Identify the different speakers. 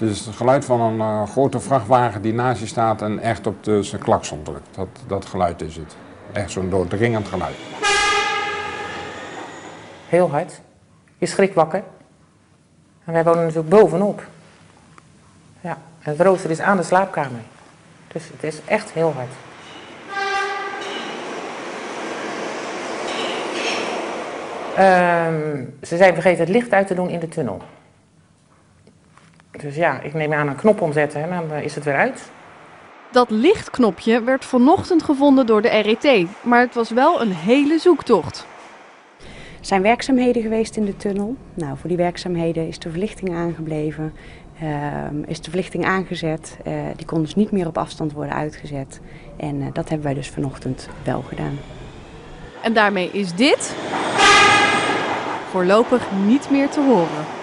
Speaker 1: Is het geluid van een eh, grote vrachtwagen die naast je staat en echt op de, zijn klakson drukt. Dat, dat geluid is het. Echt zo'n doordringend geluid.
Speaker 2: Heel hard. Je schrikt wakker. En wij wonen natuurlijk bovenop. Ja, en het rooster is aan de slaapkamer. Dus het is echt heel hard. Ehm, ze zijn vergeten het licht uit te doen in de tunnel. Dus ja, ik neem aan een knop omzetten en dan eh, is het weer uit.
Speaker 3: Dat lichtknopje werd vanochtend gevonden door de RET, maar het was wel een hele zoektocht.
Speaker 4: Er zijn werkzaamheden geweest in de tunnel. Nou, voor die werkzaamheden is de verlichting aangebleven, ehm, is de verlichting aangezet. Eh, die kon dus niet meer op afstand worden uitgezet. En eh, dat hebben wij dus vanochtend wel gedaan.
Speaker 3: En daarmee is dit voorlopig niet meer te horen.